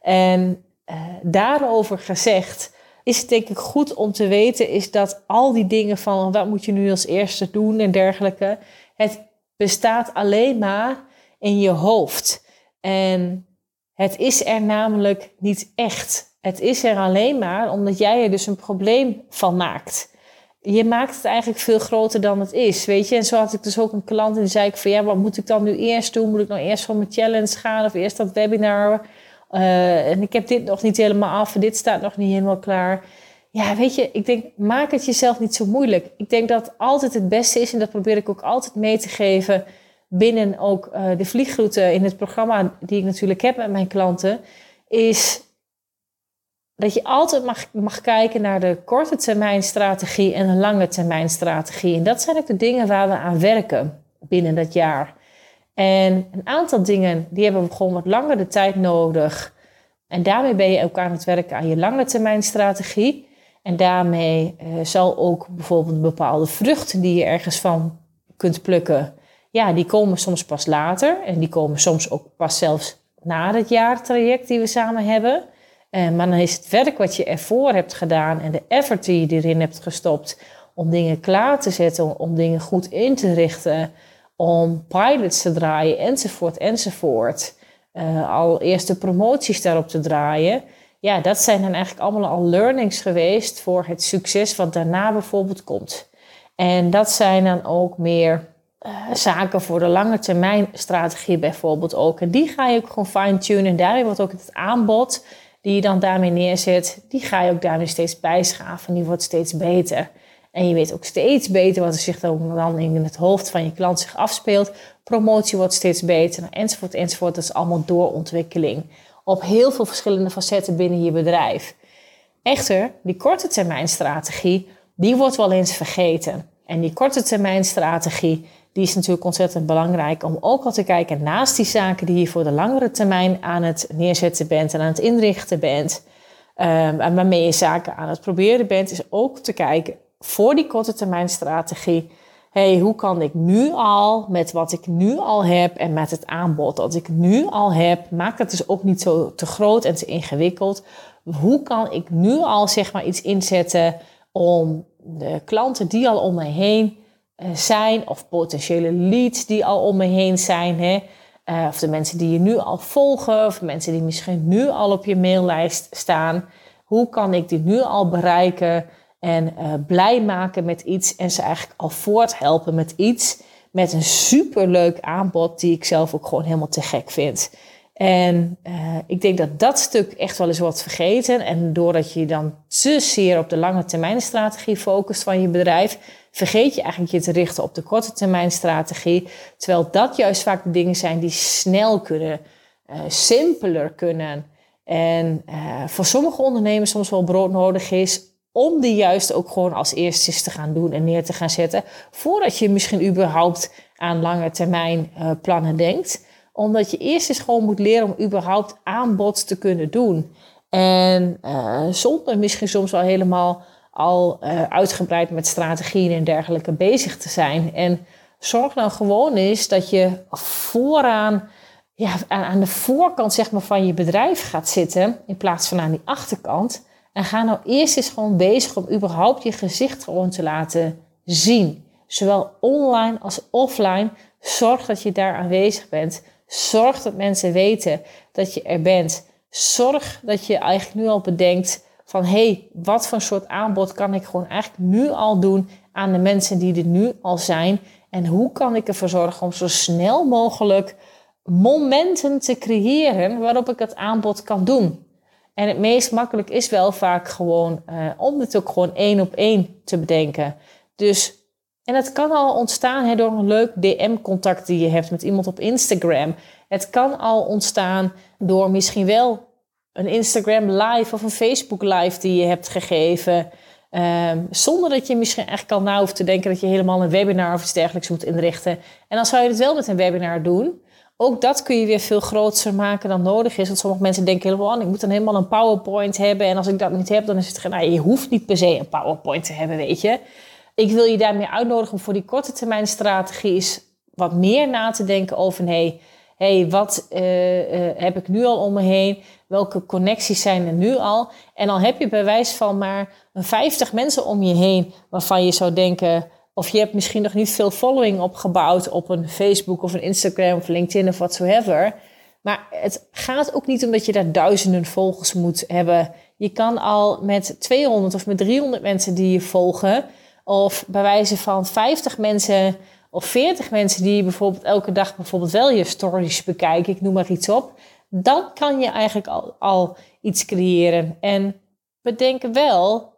en uh, daarover gezegd, is het denk ik goed om te weten, is dat al die dingen van wat moet je nu als eerste doen en dergelijke, het bestaat alleen maar in je hoofd. En het is er namelijk niet echt. Het is er alleen maar omdat jij er dus een probleem van maakt. Je maakt het eigenlijk veel groter dan het is, weet je. En zo had ik dus ook een klant en die zei ik van... ja, wat moet ik dan nu eerst doen? Moet ik nou eerst van mijn challenge gaan of eerst dat webinar? Uh, en ik heb dit nog niet helemaal af en dit staat nog niet helemaal klaar. Ja, weet je, ik denk, maak het jezelf niet zo moeilijk. Ik denk dat altijd het beste is, en dat probeer ik ook altijd mee te geven binnen ook uh, de vliegroute in het programma die ik natuurlijk heb met mijn klanten, is dat je altijd mag, mag kijken naar de korte termijn strategie en de lange termijn strategie. En dat zijn ook de dingen waar we aan werken binnen dat jaar. En een aantal dingen die hebben gewoon wat langer de tijd nodig. En daarmee ben je ook aan het werken aan je lange termijn strategie. En daarmee uh, zal ook bijvoorbeeld bepaalde vruchten die je ergens van kunt plukken, ja, die komen soms pas later. En die komen soms ook pas zelfs na het jaartraject die we samen hebben. Uh, maar dan is het werk wat je ervoor hebt gedaan en de effort die je erin hebt gestopt om dingen klaar te zetten, om dingen goed in te richten, om pilots te draaien, enzovoort, enzovoort. Uh, al eerste promoties daarop te draaien. Ja, dat zijn dan eigenlijk allemaal al learnings geweest voor het succes wat daarna bijvoorbeeld komt. En dat zijn dan ook meer uh, zaken voor de lange termijn strategie bijvoorbeeld ook. En die ga je ook gewoon fine-tunen. En daarin wordt ook het aanbod die je dan daarmee neerzet, die ga je ook daarmee steeds bijschaven. Die wordt steeds beter. En je weet ook steeds beter wat er zich dan in het hoofd van je klant zich afspeelt. Promotie wordt steeds beter, enzovoort, enzovoort. Dat is allemaal doorontwikkeling. Op heel veel verschillende facetten binnen je bedrijf. Echter, die korte termijn strategie, die wordt wel eens vergeten. En die korte termijn strategie, die is natuurlijk ontzettend belangrijk om ook al te kijken naast die zaken die je voor de langere termijn aan het neerzetten bent en aan het inrichten bent. Um, en waarmee je zaken aan het proberen bent, is ook te kijken voor die korte termijn strategie. hey, hoe kan ik nu al met wat ik nu al heb en met het aanbod dat ik nu al heb, maak het dus ook niet zo te groot en te ingewikkeld. Hoe kan ik nu al zeg maar iets inzetten om de klanten die al om me heen zijn, of potentiële leads die al om me heen zijn, hè? Uh, of de mensen die je nu al volgen, of mensen die misschien nu al op je maillijst staan. Hoe kan ik die nu al bereiken? en uh, blij maken met iets en ze eigenlijk al voorthelpen met iets. Met een superleuk aanbod die ik zelf ook gewoon helemaal te gek vind. En ik denk dat dat stuk echt wel eens wordt vergeten. En doordat je dan te zeer op de lange termijn strategie focust van je bedrijf, vergeet je eigenlijk je te richten op de korte termijn strategie. Terwijl dat juist vaak de dingen zijn die snel kunnen, uh, simpeler kunnen. En uh, voor sommige ondernemers soms wel broodnodig is om die juist ook gewoon als eerste te gaan doen en neer te gaan zetten. Voordat je misschien überhaupt aan lange termijn uh, plannen denkt. Omdat je eerst eens gewoon moet leren om überhaupt aanbod te kunnen doen. En zonder misschien soms wel helemaal al uh, uitgebreid met strategieën en dergelijke bezig te zijn. En zorg dan gewoon eens dat je vooraan, ja, aan de voorkant zeg maar, van je bedrijf gaat zitten. In plaats van aan die achterkant. En ga nou eerst eens gewoon bezig om überhaupt je gezicht gewoon te laten zien. Zowel online als offline. Zorg dat je daar aanwezig bent. Zorg dat mensen weten dat je er bent. Zorg dat je eigenlijk nu al bedenkt van hé, hey, wat voor soort aanbod kan ik gewoon eigenlijk nu al doen aan de mensen die er nu al zijn. En hoe kan ik ervoor zorgen om zo snel mogelijk momenten te creëren waarop ik het aanbod kan doen. En het meest makkelijk is wel vaak gewoon uh, om het ook gewoon één op één te bedenken. Dus, en het kan al ontstaan hè, door een leuk DM-contact die je hebt met iemand op Instagram. Het kan al ontstaan door misschien wel een Instagram live of een Facebook live die je hebt gegeven. Um, zonder dat je misschien echt al na hoeft te denken dat je helemaal een webinar of iets dergelijks moet inrichten. En dan zou je het wel met een webinar doen. Ook dat kun je weer veel groter maken dan nodig is. Want sommige mensen denken helemaal, oh, ik moet dan helemaal een PowerPoint hebben. En als ik dat niet heb, dan is het geen. Nou, je hoeft niet per se een PowerPoint te hebben, weet je. Ik wil je daarmee uitnodigen om voor die korte termijn strategie wat meer na te denken over, hey, hey, wat uh, uh, heb ik nu al om me heen? Welke connecties zijn er nu al? En al heb je bij wijze van maar 50 mensen om je heen waarvan je zou denken of je hebt misschien nog niet veel following opgebouwd op een Facebook of een Instagram of LinkedIn of whatsoever. Maar het gaat ook niet om dat je daar duizenden volgers moet hebben. Je kan al met 200 of met 300 mensen die je volgen, of bij wijze van 50 mensen of 40 mensen die bijvoorbeeld elke dag bijvoorbeeld wel je stories bekijken, ik noem maar iets op, dan kan je eigenlijk al, al iets creëren. En bedenk wel,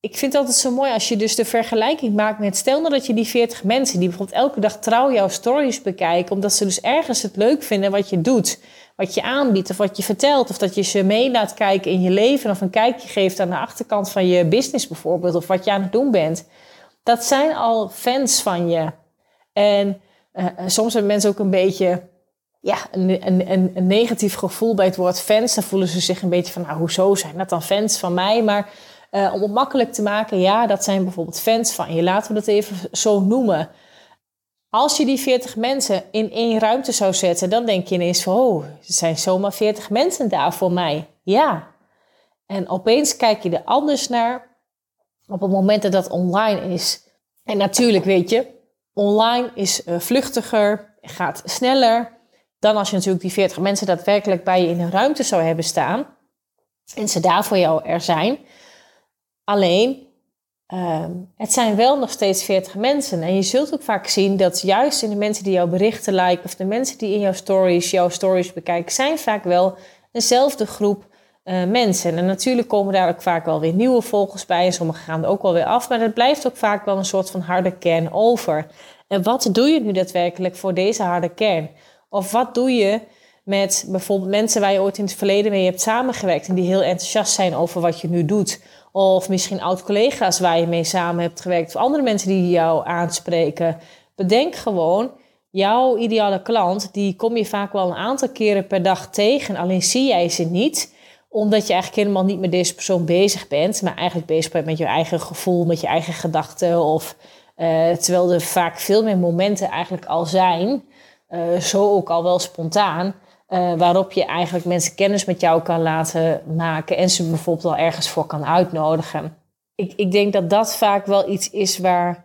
ik vind het altijd zo mooi als je dus de vergelijking maakt met, stel nou dat je die 40 mensen die bijvoorbeeld elke dag trouw jouw stories bekijken, omdat ze dus ergens het leuk vinden wat je doet, wat je aanbiedt of wat je vertelt, of dat je ze mee laat kijken in je leven of een kijkje geeft aan de achterkant van je business bijvoorbeeld, of wat je aan het doen bent. Dat zijn al fans van je. En uh, soms hebben mensen ook een beetje ja, een, een, een, negatief gevoel bij het woord fans. Dan voelen ze zich een beetje van, nou, hoezo zijn dat dan fans van mij? Maar uh, om het makkelijk te maken, ja, dat zijn bijvoorbeeld fans van je. Laten we dat even zo noemen. Als je die 40 mensen in één ruimte zou zetten, dan denk je ineens van, oh, er zijn zomaar 40 mensen daar voor mij. Ja. En opeens kijk je er anders naar op het moment dat dat online is. En natuurlijk weet je, online is uh, vluchtiger, gaat sneller dan als je natuurlijk die 40 mensen daadwerkelijk bij je in een ruimte zou hebben staan en ze daar voor jou er zijn. Alleen, ehm, het zijn wel nog steeds 40 mensen. En je zult ook vaak zien dat juist in de mensen die jouw berichten liken of de mensen die in jouw stories jouw stories bekijken, zijn vaak wel dezelfde groep uh, mensen. En natuurlijk komen daar ook vaak wel weer nieuwe volgers bij en sommigen gaan er ook wel weer af. Maar het blijft ook vaak wel een soort van harde kern over. En wat doe je nu daadwerkelijk voor deze harde kern? Of wat doe je met bijvoorbeeld mensen waar je ooit in het verleden mee hebt samengewerkt en die heel enthousiast zijn over wat je nu doet? Of misschien oud-collega's waar je mee samen hebt gewerkt. Of andere mensen die jou aanspreken. Bedenk gewoon, jouw ideale klant, die kom je vaak wel een aantal keren per dag tegen. Alleen zie jij ze niet omdat je eigenlijk helemaal niet met deze persoon bezig bent, maar eigenlijk bezig bent met je eigen gevoel, met je eigen gedachten. Of uh, terwijl er vaak veel meer momenten eigenlijk al zijn, uh, zo ook al wel spontaan, uh, waarop je eigenlijk mensen kennis met jou kan laten maken en ze bijvoorbeeld al ergens voor kan uitnodigen. Ik, ik denk dat dat vaak wel iets is waar,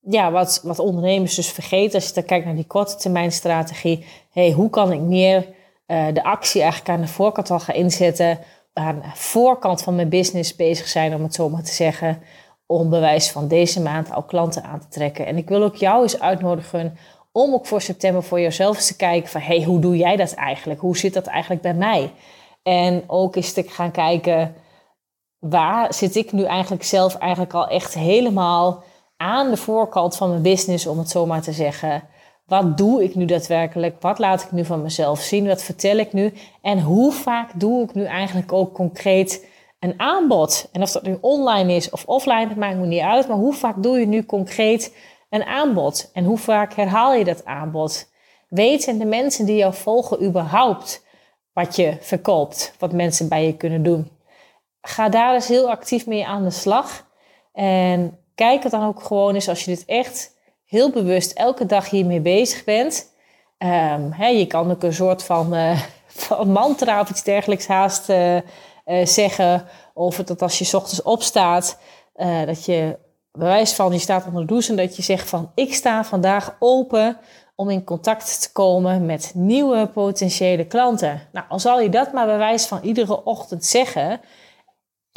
ja, wat, wat ondernemers dus vergeten. Als je dan kijkt naar die korte termijn strategie. hey, hoe kan ik meer uh, de actie eigenlijk aan de voorkant al gaan inzetten? Aan de voorkant van mijn business bezig zijn, om het zo maar te zeggen. Om bewijs van deze maand al klanten aan te trekken. En ik wil ook jou eens uitnodigen om ook voor september voor jezelf eens te kijken van... hey, hoe doe jij dat eigenlijk? Hoe zit dat eigenlijk bij mij? En ook eens te gaan kijken... waar zit ik nu eigenlijk zelf eigenlijk al echt helemaal aan de voorkant van mijn business... om het zo maar te zeggen... Wat doe ik nu daadwerkelijk? Wat laat ik nu van mezelf zien? Wat vertel ik nu? En hoe vaak doe ik nu eigenlijk ook concreet een aanbod? En of dat nu online is of offline, dat maakt me niet uit. Maar hoe vaak doe je nu concreet een aanbod. En hoe vaak herhaal je dat aanbod? Weten de mensen die jou volgen überhaupt wat je verkoopt, wat mensen bij je kunnen doen? Ga daar eens heel actief mee aan de slag. En kijk het dan ook gewoon eens als je dit echt heel bewust elke dag hiermee bezig bent. Um, je kan ook een soort van, uh, van mantra of iets dergelijks haast uh, uh, zeggen. Of dat als je ochtends opstaat, dat je bewijs van je staat onder de douche en dat je zegt van ik sta vandaag open om in contact te komen met nieuwe potentiële klanten. Nou, al zal je dat maar bewijs van iedere ochtend zeggen.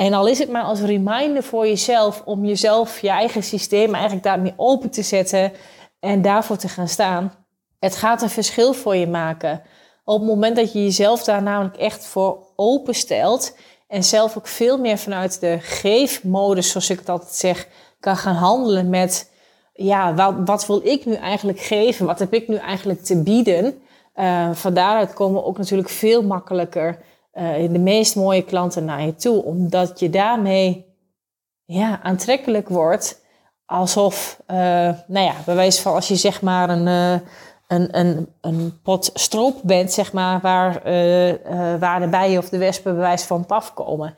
En al is het maar als reminder voor jezelf om jezelf, je eigen systeem eigenlijk daarmee open te zetten en daarvoor te gaan staan. Het gaat een verschil voor je maken. Op het moment dat je jezelf daar namelijk echt voor openstelt en zelf ook veel meer vanuit de geefmodus, zoals ik het altijd zeg, kan gaan handelen met, ja, wat, wat wil ik nu eigenlijk geven? Wat heb ik nu eigenlijk te bieden? Uh, van daaruit komen ook natuurlijk veel makkelijker uh, de meest mooie klanten naar je toe. Omdat je daarmee ja, aantrekkelijk wordt. Alsof, uh, nou ja, bij wijze van als je zeg maar een, een, een, een pot stroop bent, zeg maar, waar, waar de bijen of de wespen bij wijze van afkomen.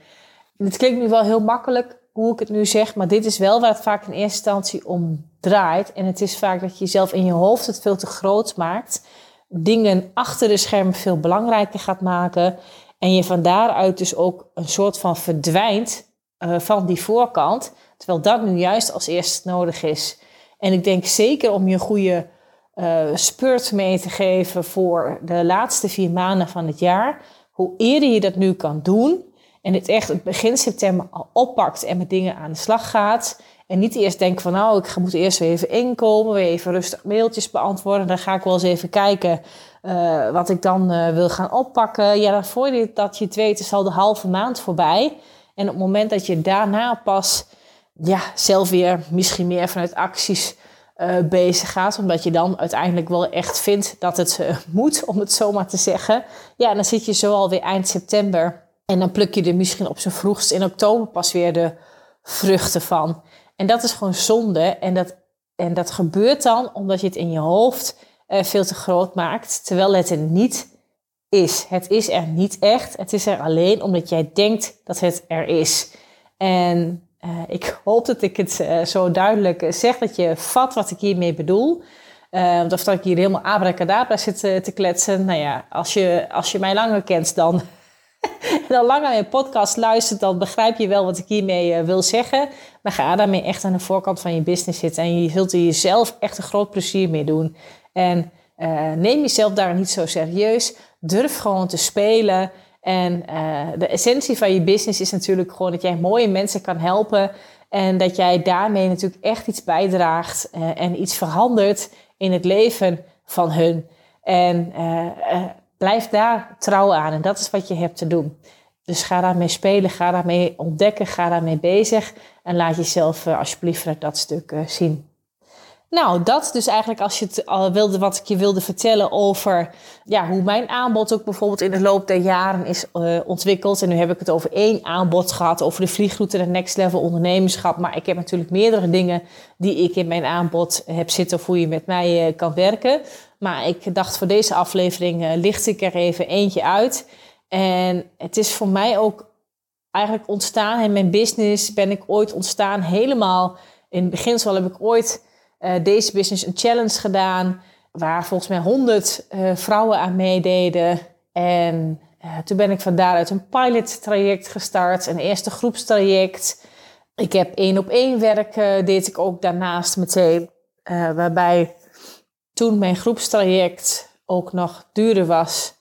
Het klinkt nu wel heel makkelijk, hoe ik het nu zeg, maar dit is wel waar het vaak in eerste instantie om draait. En het is vaak dat je jezelf in je hoofd het veel te groot maakt, dingen achter de schermen veel belangrijker gaat maken en je van daaruit dus ook een soort van verdwijnt uh, van die voorkant, terwijl dat nu juist als eerste nodig is. En ik denk zeker om je goede uh, spurt mee te geven voor de laatste vier maanden van het jaar. Hoe eerder je dat nu kan doen en het echt het begin september al oppakt en met dingen aan de slag gaat. En niet eerst denken van nou, ik moet eerst weer even inkomen, weer even rustig mailtjes beantwoorden. Dan ga ik wel eens even kijken uh, wat ik dan uh, wil gaan oppakken. Ja, dan voor je dat je het weet is al de halve maand voorbij. En op het moment dat je daarna pas ja, zelf weer misschien meer vanuit acties uh, bezig gaat. Omdat je dan uiteindelijk wel echt vindt dat het moet, om het zo maar te zeggen. Ja, dan zit je zo alweer eind september. En dan pluk je er misschien op zijn vroegst in oktober pas weer de vruchten van. En dat is gewoon zonde. En dat, en dat gebeurt dan omdat je het in je hoofd uh, veel te groot maakt. Terwijl het er niet is. Het is er niet echt. Het is er alleen omdat jij denkt dat het er is. En uh, ik hoop dat ik het uh, zo duidelijk zeg, dat je vat wat ik hiermee bedoel. Of dat ik hier helemaal abracadabra zit te kletsen. Nou ja, als je, als je mij langer kent dan, dan langer een podcast luistert, dan begrijp je wel wat ik hiermee wil zeggen. Maar ga daarmee echt aan de voorkant van je business zitten. En je zult er jezelf echt een groot plezier mee doen. En neem jezelf daar niet zo serieus. Durf gewoon te spelen. En uh, de essentie van je business is natuurlijk gewoon dat jij mooie mensen kan helpen. En dat jij daarmee natuurlijk echt iets bijdraagt uh, en iets verandert in het leven van hun. En blijf daar trouw aan. En dat is wat je hebt te doen. Dus ga daarmee spelen, ga daarmee ontdekken, ga daarmee bezig. En laat jezelf alsjeblieft dat stuk zien. Nou, dat dus eigenlijk als je het al wilde, wat ik je wilde vertellen over ja, hoe mijn aanbod ook bijvoorbeeld in de loop der jaren is uh, ontwikkeld. En nu heb ik het over één aanbod gehad, over de vliegroute en Next Level ondernemerschap. Maar ik heb natuurlijk meerdere dingen die ik in mijn aanbod heb zitten of hoe je met mij uh, kan werken. Maar ik dacht voor deze aflevering uh, licht ik er even eentje uit. En het is voor mij ook eigenlijk ontstaan in mijn business ben ik ooit ontstaan helemaal. In het beginsel heb ik ooit deze business een challenge gedaan. Waar volgens mij 100 uh, eh, vrouwen aan meededen. En uh, toen ben ik van daaruit een pilot traject gestart. Een eerste groepstraject. Ik heb één op één werk deed ik ook daarnaast meteen. waarbij toen mijn groepstraject ook nog duurder was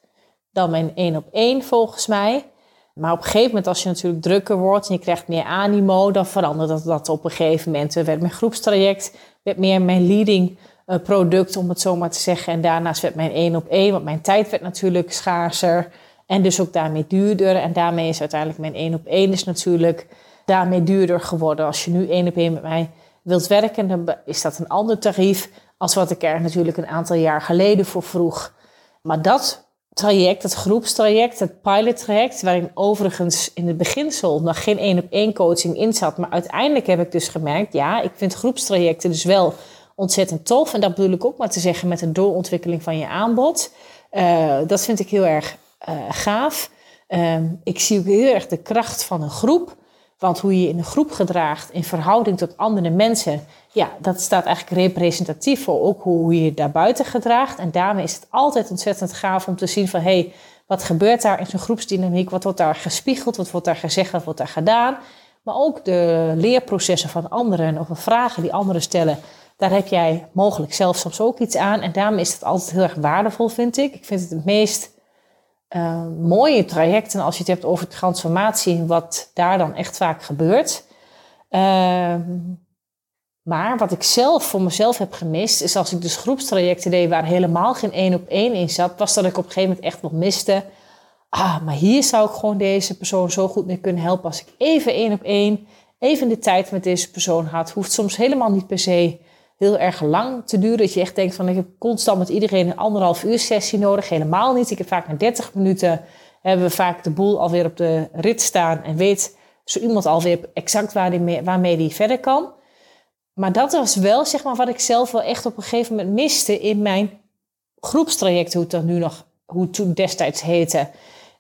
dan mijn één op één volgens mij. Maar op een gegeven moment, als je natuurlijk drukker wordt en je krijgt meer animo, dan verandert dat, dat op een gegeven moment. werd mijn groepstraject werd meer mijn leading uh, product, om het zo maar te zeggen. En daarnaast werd mijn één op één, want mijn tijd werd natuurlijk schaarser. En dus ook daarmee duurder. En daarmee is uiteindelijk mijn één op één is natuurlijk daarmee duurder geworden. Als je nu één op één met mij wilt werken, dan is dat een ander tarief als wat ik er natuurlijk een aantal jaar geleden voor vroeg. Maar dat traject, het groepstraject, het pilottraject, waarin overigens in het beginsel nog geen één op één coaching in zat. Maar uiteindelijk heb ik dus gemerkt, ja, ik vind groepstrajecten dus wel ontzettend tof. En dat bedoel ik ook maar te zeggen met de doorontwikkeling van je aanbod. Uh, dat vind ik heel erg uh, gaaf. Uh, ik zie ook heel erg de kracht van een groep. Want hoe je in een groep gedraagt in verhouding tot andere mensen, ja, dat staat eigenlijk representatief voor ook hoe je je daarbuiten gedraagt. En daarmee is het altijd ontzettend gaaf om te zien van, hé, hey, wat gebeurt daar in zo'n groepsdynamiek? Wat wordt daar gespiegeld? Wat wordt daar gezegd? Wat wordt daar gedaan? Maar ook de leerprocessen van anderen of de vragen die anderen stellen, daar heb jij mogelijk zelf soms ook iets aan. En daarmee is het altijd heel erg waardevol, vind ik. Ik vind het het meest uh, mooie trajecten als je het hebt over transformatie, wat daar dan echt vaak gebeurt. Uh, maar wat ik zelf voor mezelf heb gemist, is als ik dus groepstrajecten deed waar helemaal geen één op één in zat, was dat ik op een gegeven moment echt nog miste. Ah, maar hier zou ik gewoon deze persoon zo goed mee kunnen helpen als ik even één op één, even de tijd met deze persoon had. Hoeft soms helemaal niet per se heel erg lang te duren. Dat je echt denkt van ik heb constant met iedereen een anderhalf uur sessie nodig. Helemaal niet. Ik heb vaak na 30 minuten hebben we vaak de boel alweer op de rit staan en weet zo iemand alweer exact waar die waarmee die verder kan. Maar dat was wel zeg maar wat ik zelf wel echt op een gegeven moment miste in mijn groepstraject, hoe het dan nu nog, hoe het toen destijds heette.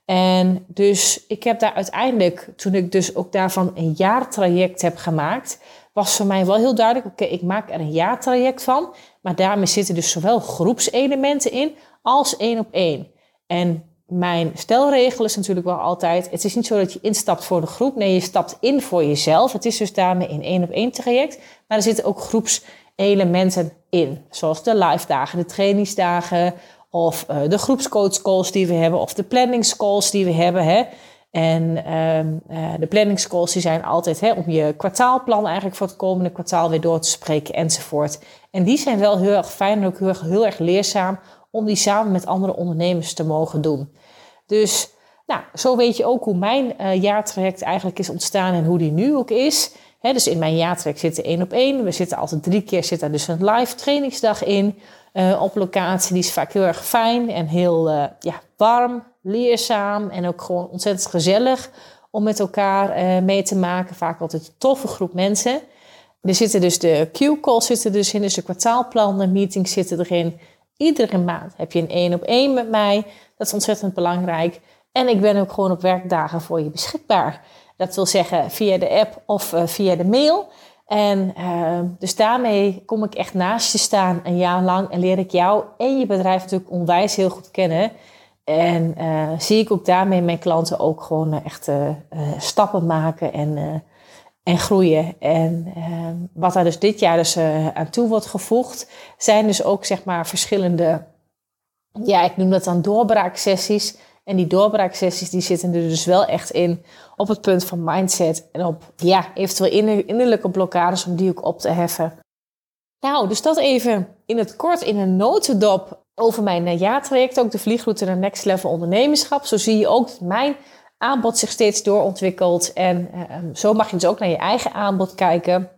En dus ik heb daar uiteindelijk, toen ik dus ook daarvan een jaartraject heb gemaakt, was voor mij wel heel duidelijk, oké, ik maak er een jaartraject van, maar daarmee zitten dus zowel groepselementen in als één op één. En mijn stelregel is natuurlijk wel altijd: het is niet zo dat je instapt voor de groep. Nee, je stapt in voor jezelf. Het is dus daarmee een één op één traject. Maar er zitten ook groepselementen in. Zoals de live dagen, de trainingsdagen. Of uh, de groepscoachcalls die we hebben. Of de planningscalls die we hebben. Hè. En uh, de planningscalls die zijn altijd hè, om je kwartaalplan eigenlijk voor het komende kwartaal weer door te spreken enzovoort. En die zijn wel heel erg fijn en ook heel erg, leerzaam om die samen met andere ondernemers te mogen doen. Dus nou, zo weet je ook hoe mijn uh, jaartraject eigenlijk is ontstaan en hoe die nu ook is. dus in mijn jaartraject zitten één op één. We zitten altijd drie keer zit er dus een live trainingsdag in. Uh, op locatie. Die is vaak heel erg fijn en heel ja, warm, leerzaam en ook gewoon ontzettend gezellig om met elkaar mee te maken. Vaak altijd een toffe groep mensen. Er zitten dus de Q-calls zitten dus in, dus de kwartaalplannen, meetings zitten erin. Iedere maand heb je een één op één met mij. Dat is ontzettend belangrijk. En ik ben ook gewoon op werkdagen voor je beschikbaar. Dat wil zeggen via de app of uh, via de mail. En uh, dus daarmee kom ik echt naast je staan een jaar lang en leer ik jou en je bedrijf natuurlijk onwijs heel goed kennen. En uh, zie ik ook daarmee mijn klanten ook gewoon echt stappen maken en en groeien. En uh, wat daar dus dit jaar dus aan toe wordt gevoegd, zijn dus ook zeg maar verschillende, ja, ik noem dat dan doorbraaksessies. En die doorbraaksessies die zitten er dus wel echt in op het punt van mindset en op ja, eventueel innerlijke blokkades om die ook op te heffen. Nou, dus dat even in het kort in een notendop over mijn uh, jaartraject, ook de vliegroute naar Next Level Ondernemerschap. Zo zie je ook dat mijn aanbod zich steeds doorontwikkelt. En ehm, zo mag je dus ook naar je eigen aanbod kijken.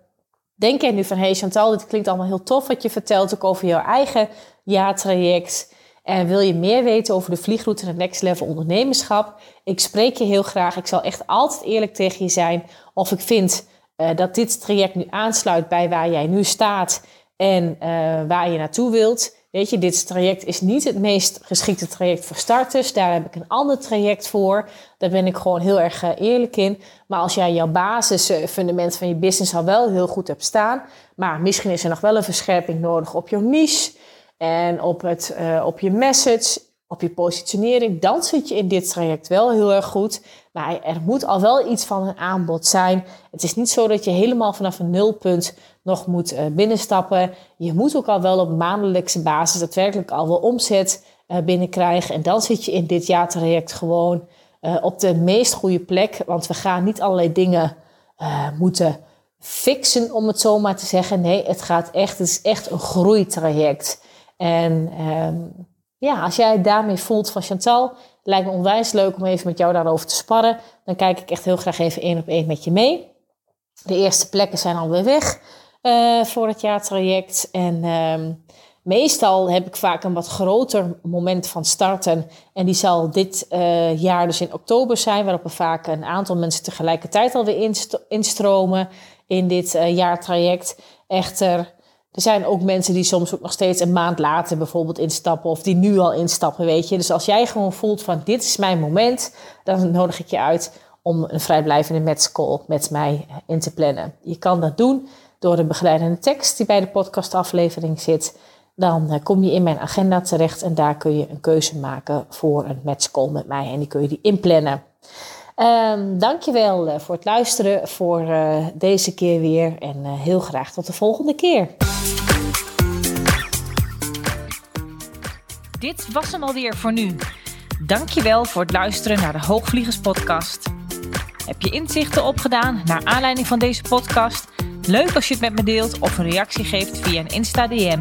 Denk je nu van, hey Chantal, dit klinkt allemaal heel tof wat je vertelt ook over jouw eigen jaartraject. En wil je meer weten over de vliegroute naar Next Level ondernemerschap? Ik spreek je heel graag. Ik zal echt altijd eerlijk tegen je zijn. Of ik vind uh, dat dit traject nu aansluit bij waar jij nu staat en waar je naartoe wilt. Weet je, dit traject is niet het meest geschikte traject voor starters. Daar heb ik een ander traject voor. Daar ben ik gewoon heel erg eh, eerlijk in. Maar als jij jouw basisfundament van je business al wel heel goed hebt staan, maar misschien is er nog wel een verscherping nodig op jouw niche en op, het, uh, op je message, op je positionering, dan zit je in dit traject wel heel erg goed. Maar er moet al wel iets van een aanbod zijn. Het is niet zo dat je helemaal vanaf een nulpunt nog moet uh, binnenstappen. Je moet ook al wel op maandelijkse basis daadwerkelijk al wel omzet uh, binnenkrijgen. En dan zit je in dit jaartraject gewoon uh, op de meest goede plek. Want we gaan niet allerlei dingen moeten fixen, om het zo maar te zeggen. Nee, het gaat echt, het is echt een groeitraject. En ehm, ja, als jij daarmee voelt van Chantal, lijkt me onwijs leuk om even met jou daarover te sparren. Dan kijk ik echt heel graag even één op één met je mee. De eerste plekken zijn alweer weg uh, voor het jaartraject. En uh, meestal heb ik vaak een wat groter moment van starten. En die zal dit uh, jaar dus in oktober zijn, waarop er vaak een aantal mensen tegelijkertijd alweer instromen in dit uh, jaartraject. Echter, er zijn ook mensen die soms ook nog steeds een maand later bijvoorbeeld instappen of die nu al instappen, weet je. Dus als jij gewoon voelt van dit is mijn moment, dan nodig ik je uit om een vrijblijvende matchcall met mij in te plannen. Je kan dat doen door de begeleidende tekst die bij de podcastaflevering zit. Dan eh, kom je in mijn agenda terecht en daar kun je een keuze maken voor een matchcall met mij en die kun je die inplannen. Um, dankjewel uh, voor het luisteren voor uh, deze keer weer en uh, heel graag tot de volgende keer. Dit was hem alweer voor nu. Dankjewel voor het luisteren naar de Hoogvliegers podcast. Heb je inzichten opgedaan naar aanleiding van deze podcast? Leuk als je het met me deelt of een reactie geeft via een Insta DM.